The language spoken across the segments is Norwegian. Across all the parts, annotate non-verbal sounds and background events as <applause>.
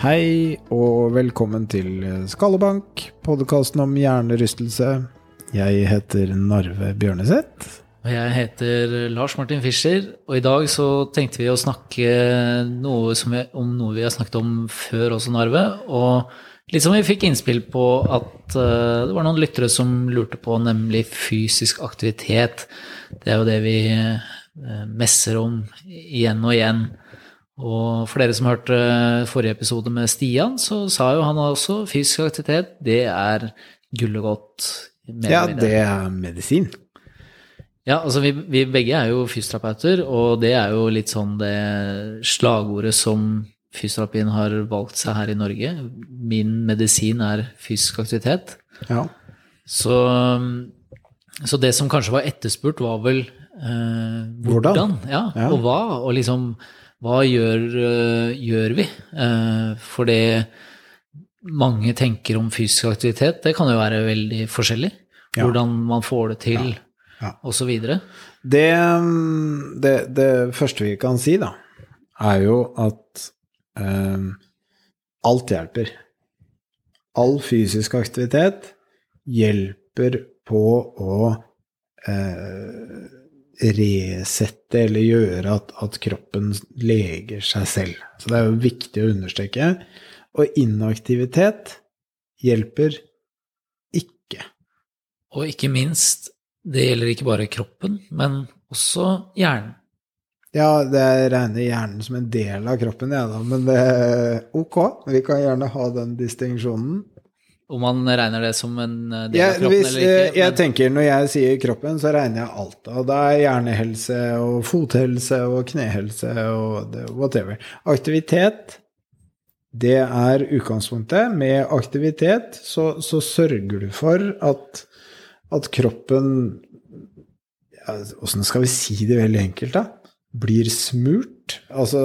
Hei og velkommen til Skallebank, podkasten om hjernerystelse. Jeg heter Narve Bjørneseth. Og jeg heter Lars Martin Fischer, og i dag så tenkte vi å snakke noe vi, om noe vi har snakket om før også, Narve. Og litt som vi fikk innspill på at uh, det var noen lyttere som lurte på, nemlig fysisk aktivitet. Det er jo det vi uh, messer om igjen og igjen. Og for dere som hørte forrige episode med Stian, så sa jo han også fysisk aktivitet, det er gull og godt. Ja, det er medisin. Ja, altså vi, vi, begge er jo fysioterapeuter, og det er jo litt sånn det slagordet som fysioterapien har valgt seg her i Norge. Min medisin er fysisk aktivitet. Ja. Så, så det som kanskje var etterspurt, var vel eh, hvordan, Hvordan? Ja, Ja. og hva, og liksom hva gjør, øh, gjør vi? Eh, for det mange tenker om fysisk aktivitet, det kan jo være veldig forskjellig. Ja. Hvordan man får det til, Ja. så videre. Det, det, det første vi kan si, da, er jo at eh, alt hjelper. All fysisk aktivitet hjelper på å eh, resette eller gjøre at, at kroppen leger seg selv. Så det er jo viktig å understreke. Og inaktivitet hjelper ikke. Og ikke minst, det gjelder ikke bare kroppen, men også hjernen. Ja, det regner hjernen som en del av kroppen, jeg, ja, da. Men det er ok. Vi kan gjerne ha den distinksjonen. Om man regner det som en øh, del ja, av kroppen hvis, eller ikke. Men... jeg tenker Når jeg sier kroppen, så regner jeg alt. Og da er hjernehelse og fothelse og knehelse og det, whatever. Aktivitet, det er utgangspunktet. Med aktivitet så, så sørger du for at, at kroppen ja, skal vi si det veldig enkelt, da? Blir smurt. Altså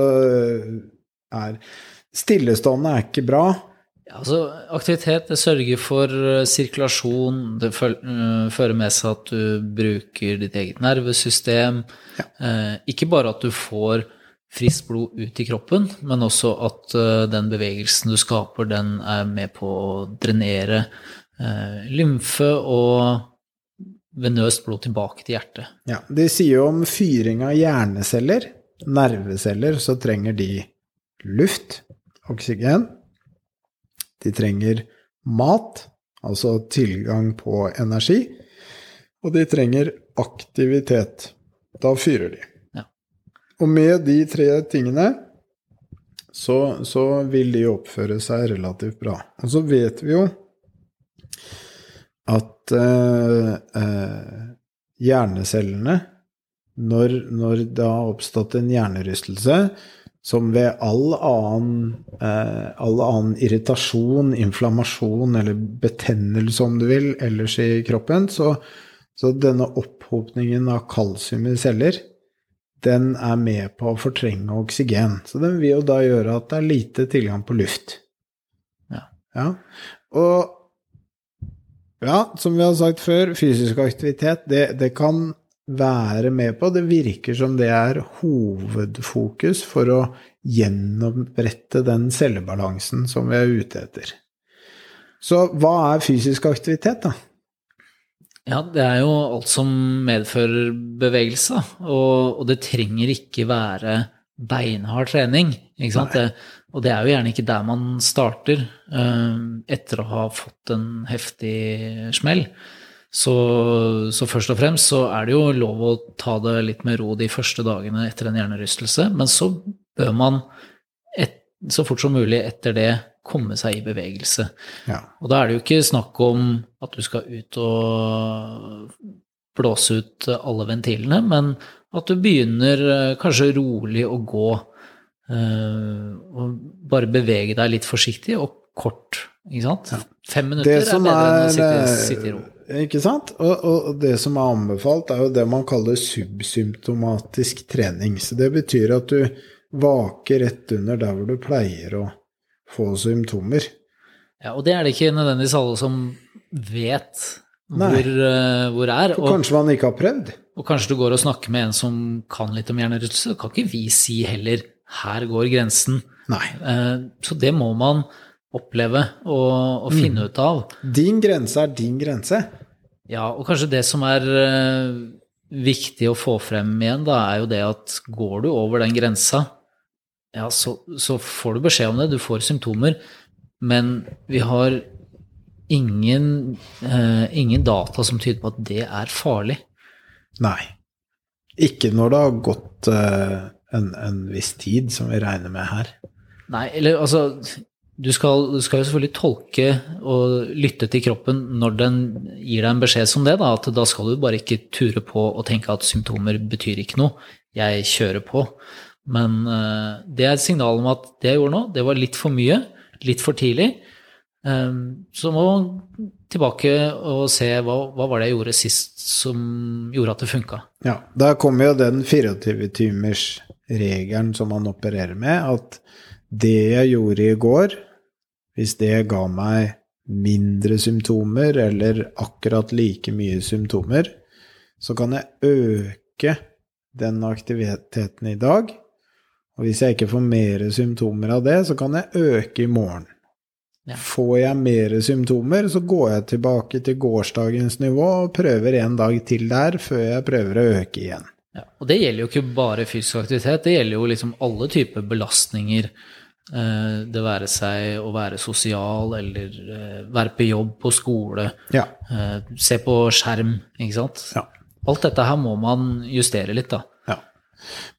er Stillestående er ikke bra. Ja, altså, aktivitet det sørger for øh, sirkulasjon, det øh, fører med seg at du bruker ditt eget nervesystem. Eh, ikke bare at du får friskt blod ut i kroppen, men også at uh, den bevegelsen du skaper, den er med på å drenere eh, lymfe og venøst blod tilbake til hjertet. Ja, De sier jo om fyring av hjerneceller, nerveceller, så trenger de luft, oksygen. De trenger mat, altså tilgang på energi. Og de trenger aktivitet. Da fyrer de. Ja. Og med de tre tingene så, så vil de oppføre seg relativt bra. Og så vet vi jo at eh, eh, hjernecellene, når, når det har oppstått en hjernerystelse, som ved all annen, eh, all annen irritasjon, inflammasjon eller betennelse, om du vil, ellers i kroppen, så, så denne opphopningen av kalsium i celler, den er med på å fortrenge oksygen. Så den vil jo da gjøre at det er lite tilgang på luft. Ja. Ja. Og ja, som vi har sagt før, fysisk aktivitet, det, det kan være med på. Det virker som det er hovedfokus for å gjenopprette den cellebalansen som vi er ute etter. Så hva er fysisk aktivitet, da? Ja, det er jo alt som medfører bevegelse, og, og det trenger ikke være beinhard trening. Ikke sant? Det, og det er jo gjerne ikke der man starter uh, etter å ha fått en heftig smell. Så, så først og fremst så er det jo lov å ta det litt med ro de første dagene etter en hjernerystelse, men så bør man et, så fort som mulig etter det komme seg i bevegelse. Ja. Og da er det jo ikke snakk om at du skal ut og blåse ut alle ventilene, men at du begynner eh, kanskje rolig å gå, eh, og bare bevege deg litt forsiktig og kort Ikke sant? Fem Det minutter er bedre enn å sitte, eh, sitte i ro. Ikke sant? Og, og og det som er anbefalt, er jo det man kaller subsymptomatisk trening. Så det betyr at du vaker rett under der hvor du pleier å få symptomer. Ja, og det er det ikke nødvendigvis alle som vet Nei. hvor, uh, hvor er. For Og, kanskje man ikke har prøvd? og kanskje du går og snakker med en som kan litt om hjernerystelse, så kan ikke vi si heller 'her går grensen'. Nei. Uh, Så det må man oppleve og, og finne Mm. ut av. Din grense er din grense. Ja, og kanskje det som er eh, viktig å få frem igjen, da, er jo det at går du over den grensa, ja, så, så får du beskjed om det, du får symptomer, men vi har ingen, eh, ingen data som tyder på at det er farlig. Nei. Ikke når det har gått eh, en, en viss tid, som vi regner med her. Nei, eller altså du skal, du skal jo selvfølgelig tolke og lytte til kroppen når den gir deg en beskjed som det, da, at da skal du bare ikke ture på og tenke at symptomer betyr ikke noe. Jeg kjører på. Men uh, det er et signal om at det jeg gjorde nå, det var litt for mye, litt for tidlig. Um, så må man tilbake og se hva, hva var det jeg gjorde sist som gjorde at det funka. Ja, da kommer jo den 24-timers-regelen som man opererer med, at det jeg gjorde i går, hvis det ga meg mindre symptomer eller akkurat like mye symptomer, så kan jeg øke den aktiviteten i dag. Og hvis jeg ikke får mer symptomer av det, så kan jeg øke i morgen. Ja. Får jeg mer symptomer, så går jeg tilbake til gårsdagens nivå og prøver en dag til der, før jeg prøver å øke igjen. Ja, og det gjelder jo ikke bare fysisk aktivitet, det gjelder jo liksom alle typer belastninger. Eh, Det være seg å være sosial, eller eh, være på jobb, på skole, Ja. eh, se på skjerm, ikke sant. Ja. Alt dette her må man justere litt, da. Ja.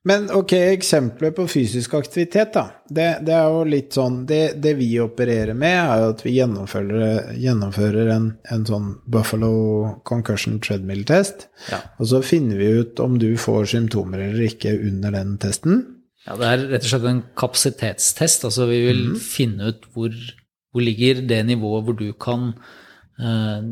Men ok, eksempler på fysisk aktivitet, da. Det, det er jo litt sånn det, det vi opererer med, er jo at vi gjennomfører, gjennomfører en, en sånn Buffalo Concussion Treadmill-test. Ja. Og så finner vi ut om du får symptomer eller ikke under den testen. Ja, det er rett og slett en kapasitetstest. Altså vi vil mm. finne ut hvor, hvor ligger det nivået hvor du kan uh,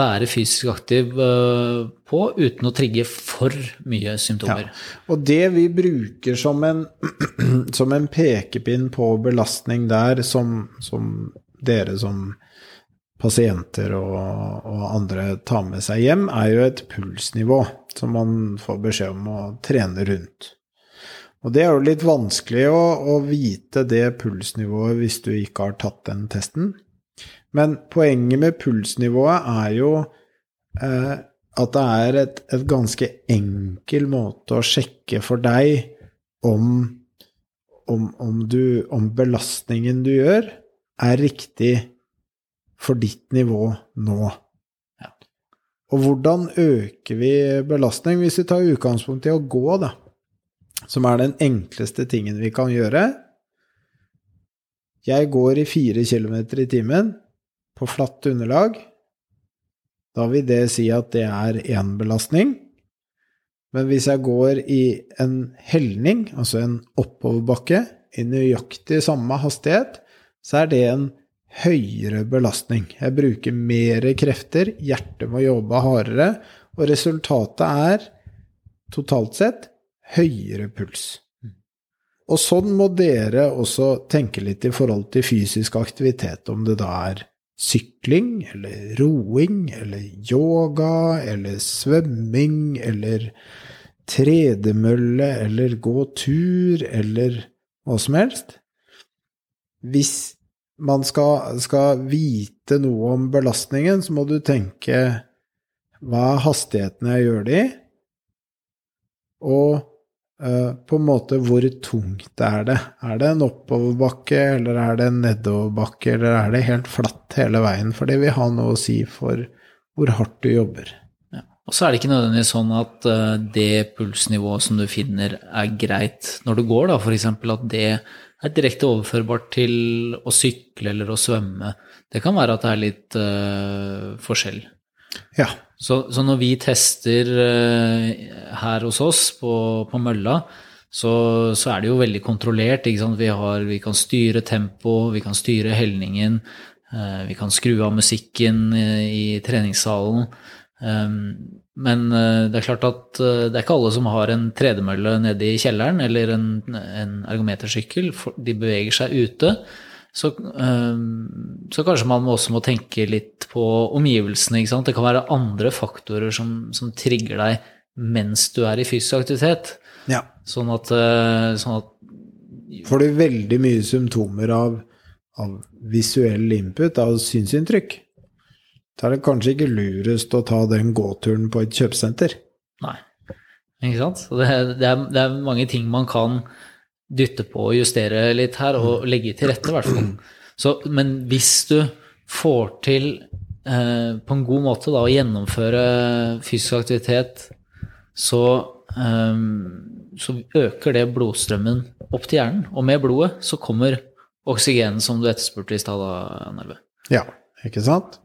være fysisk aktiv uh, på uten å trigge for mye symptomer. Ja. Og det vi bruker som en, <clears throat> som en pekepinn på belastning der, som, som dere som pasienter og, og andre tar med seg hjem, er jo et pulsnivå som man får beskjed om å trene rundt. Og det er jo litt vanskelig å, å vite det pulsnivået hvis du ikke har tatt den testen. Men poenget med pulsnivået er jo eh, at det er et, et ganske enkel måte å sjekke for deg om, om, om, du, om belastningen du gjør, er riktig for ditt nivå nå. Og hvordan øker vi belastning? Hvis vi tar utgangspunkt i å gå, da, som er den enkleste tingen vi kan gjøre. Jeg går i fire kilometer i timen på flatt underlag. Da vil det si at det er én belastning. Men hvis jeg går i en helning, altså en oppoverbakke, i nøyaktig samme hastighet, så er det en høyere belastning. Jeg bruker mer krefter, hjertet må jobbe hardere, og resultatet er totalt sett høyere puls. Og sånn må dere også tenke litt i forhold til fysisk aktivitet, om det da er sykling, eller roing, eller yoga, eller svømming, eller tredemølle, eller gå tur, eller hva som helst. Hvis man skal, skal vite noe om belastningen, så må du tenke hva er hastigheten jeg gjør det i, og på en måte hvor tungt er det? Er det en oppoverbakke, eller er det en nedoverbakke, eller er det helt flatt hele veien? For det vil ha noe å si for hvor hardt du jobber. Ja. Og så er det ikke nødvendigvis sånn at eh, det pulsnivået som du finner er greit når du går, da, f.eks. at det er direkte overførbart til å sykle eller å svømme. Det kan være at det er litt uh, forskjell. Ja. Så, så når vi tester eh, her hos oss på, på mølla, så, så er det jo veldig kontrollert. Vi, har, vi kan styre tempo, vi kan styre helningen. Eh, vi kan skru av musikken i treningssalen. Men det er klart at det er ikke alle som har en tredemølle nede i kjelleren eller en, en ergometersykkel. De beveger seg ute. Så, så, kanskje man også må tenke litt på omgivelsene. Det kan være andre faktorer som, som trigger deg mens du er i fysisk aktivitet. Ja. Sånn at, eh, sånn at Får du veldig mye symptomer av, av visuell input, av synsinntrykk, da er det kanskje ikke lurest å ta den gåturen på et kjøpesenter. Nei, ikke sant. Det det, er, det er, mange ting man kan dytte på og justere litt her, og legge til rette, i hvert fall. Så, men hvis du får til eh, på en god måte da, å gjennomføre fysisk aktivitet, så eh, så øker det blodstrømmen opp til hjernen. Og med blodet så kommer oksygenet som du etterspurte i stad, Nerve. Ja, ikke sant?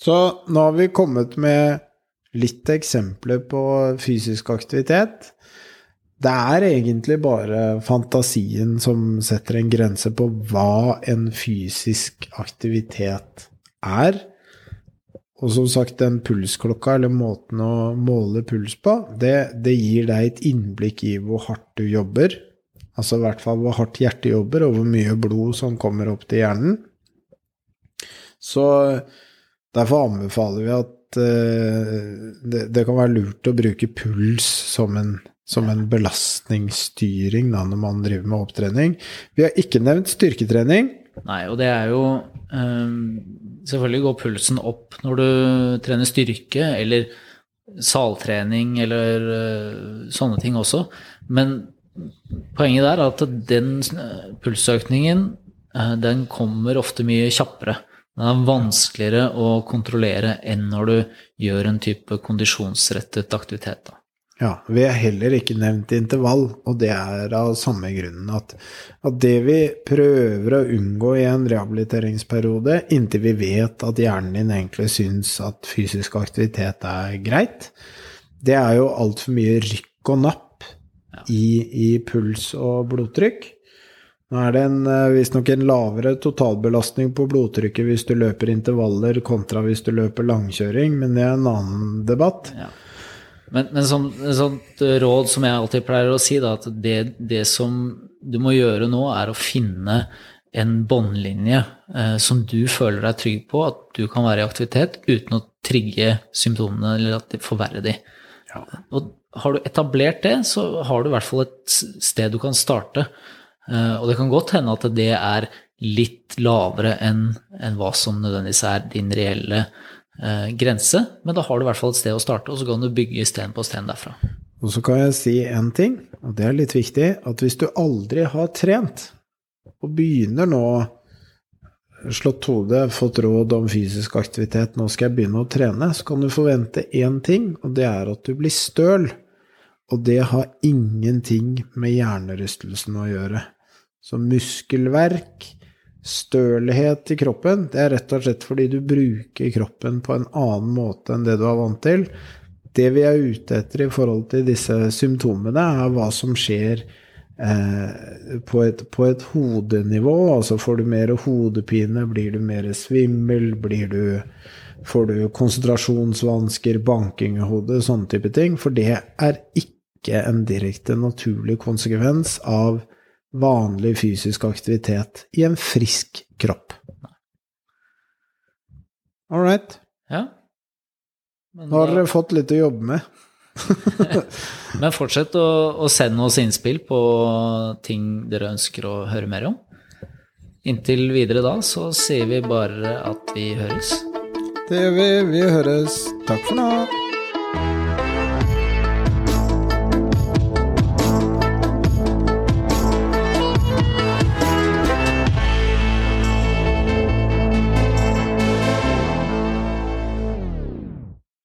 Så nå har vi kommet med litt eksempler på fysisk aktivitet. Det er egentlig bare fantasien som setter en grense på hva en fysisk aktivitet er. Og som sagt, den pulsklokka, eller måten å måle puls på, det, det, gir deg et innblikk i hvor hardt du jobber. Altså i hvert fall hvor hardt hjertet jobber, og hvor mye blod som kommer opp til hjernen. Så derfor anbefaler vi at uh, det, det, kan være lurt å bruke puls som en, som en belastningsstyring da, når man driver med opptrening. Vi har ikke nevnt styrketrening. Nei, og det er jo um, Selvfølgelig går pulsen opp når du trener styrke eller saltrening eller uh, sånne ting også. Men poenget der er at den pulsøkningen uh, den kommer ofte mye kjappere. Den er vanskeligere å kontrollere enn når du gjør en type kondisjonsrettet aktivitet. Da. Ja, vi har heller ikke nevnt intervall, og det er av samme grunnen at, at, det vi prøver å unngå i en rehabiliteringsperiode, inntil vi vet at hjernen din egentlig syns at fysisk aktivitet er greit, det er jo altfor mye rykk og napp i, i, puls og blodtrykk. Nå er det eh, visstnok en lavere totalbelastning på blodtrykket hvis du løper intervaller kontra hvis du løper langkjøring, men det er en annen debatt. Ja. Men, men sånn, sånt råd som jeg alltid pleier å si, da, at det, det, som du må gjøre nå, er å finne en båndlinje eh, som du føler deg trygg på at du kan være i aktivitet uten å trigge symptomene eller at de forverrer de. Ja. Og har du etablert det, så har du i hvert fall et sted du kan starte. Eh, og det kan godt hende at det er litt lavere enn, enn hva som nødvendigvis er din reelle eh, grense, men da har du i hvert fall et sted å starte, og så kan du bygge sten på sten derfra. Og så kan jeg si én ting, og det er litt viktig, at hvis du aldri har trent, og begynner nå slått hodet, fått råd om fysisk aktivitet, nå skal jeg begynne å trene, så kan du forvente én ting, og det er at du blir støl. Og det har ingenting med hjernerystelsen å gjøre. Så muskelverk, stølhet i kroppen, det er rett og slett fordi du bruker kroppen på en annen måte enn det du er vant til. Det vi er ute etter i forhold til disse symptomene, er hva som skjer eh, på, et, på, et, hodenivå. Altså får du mer hodepine, blir du mer svimmel, blir du Får du konsentrasjonsvansker, banking i hodet, sånne type ting. For det er ikke en direkte naturlig konsekvens av vanlig fysisk aktivitet i en frisk kropp. All right. Ja. Men Nå har dere fått litt å jobbe med. <laughs> Men fortsett å, å, sende oss innspill på ting dere ønsker å høre mer om. Inntil videre da så sier vi bare at vi høres. Det gjør vi. Vi høres. Takk for nå.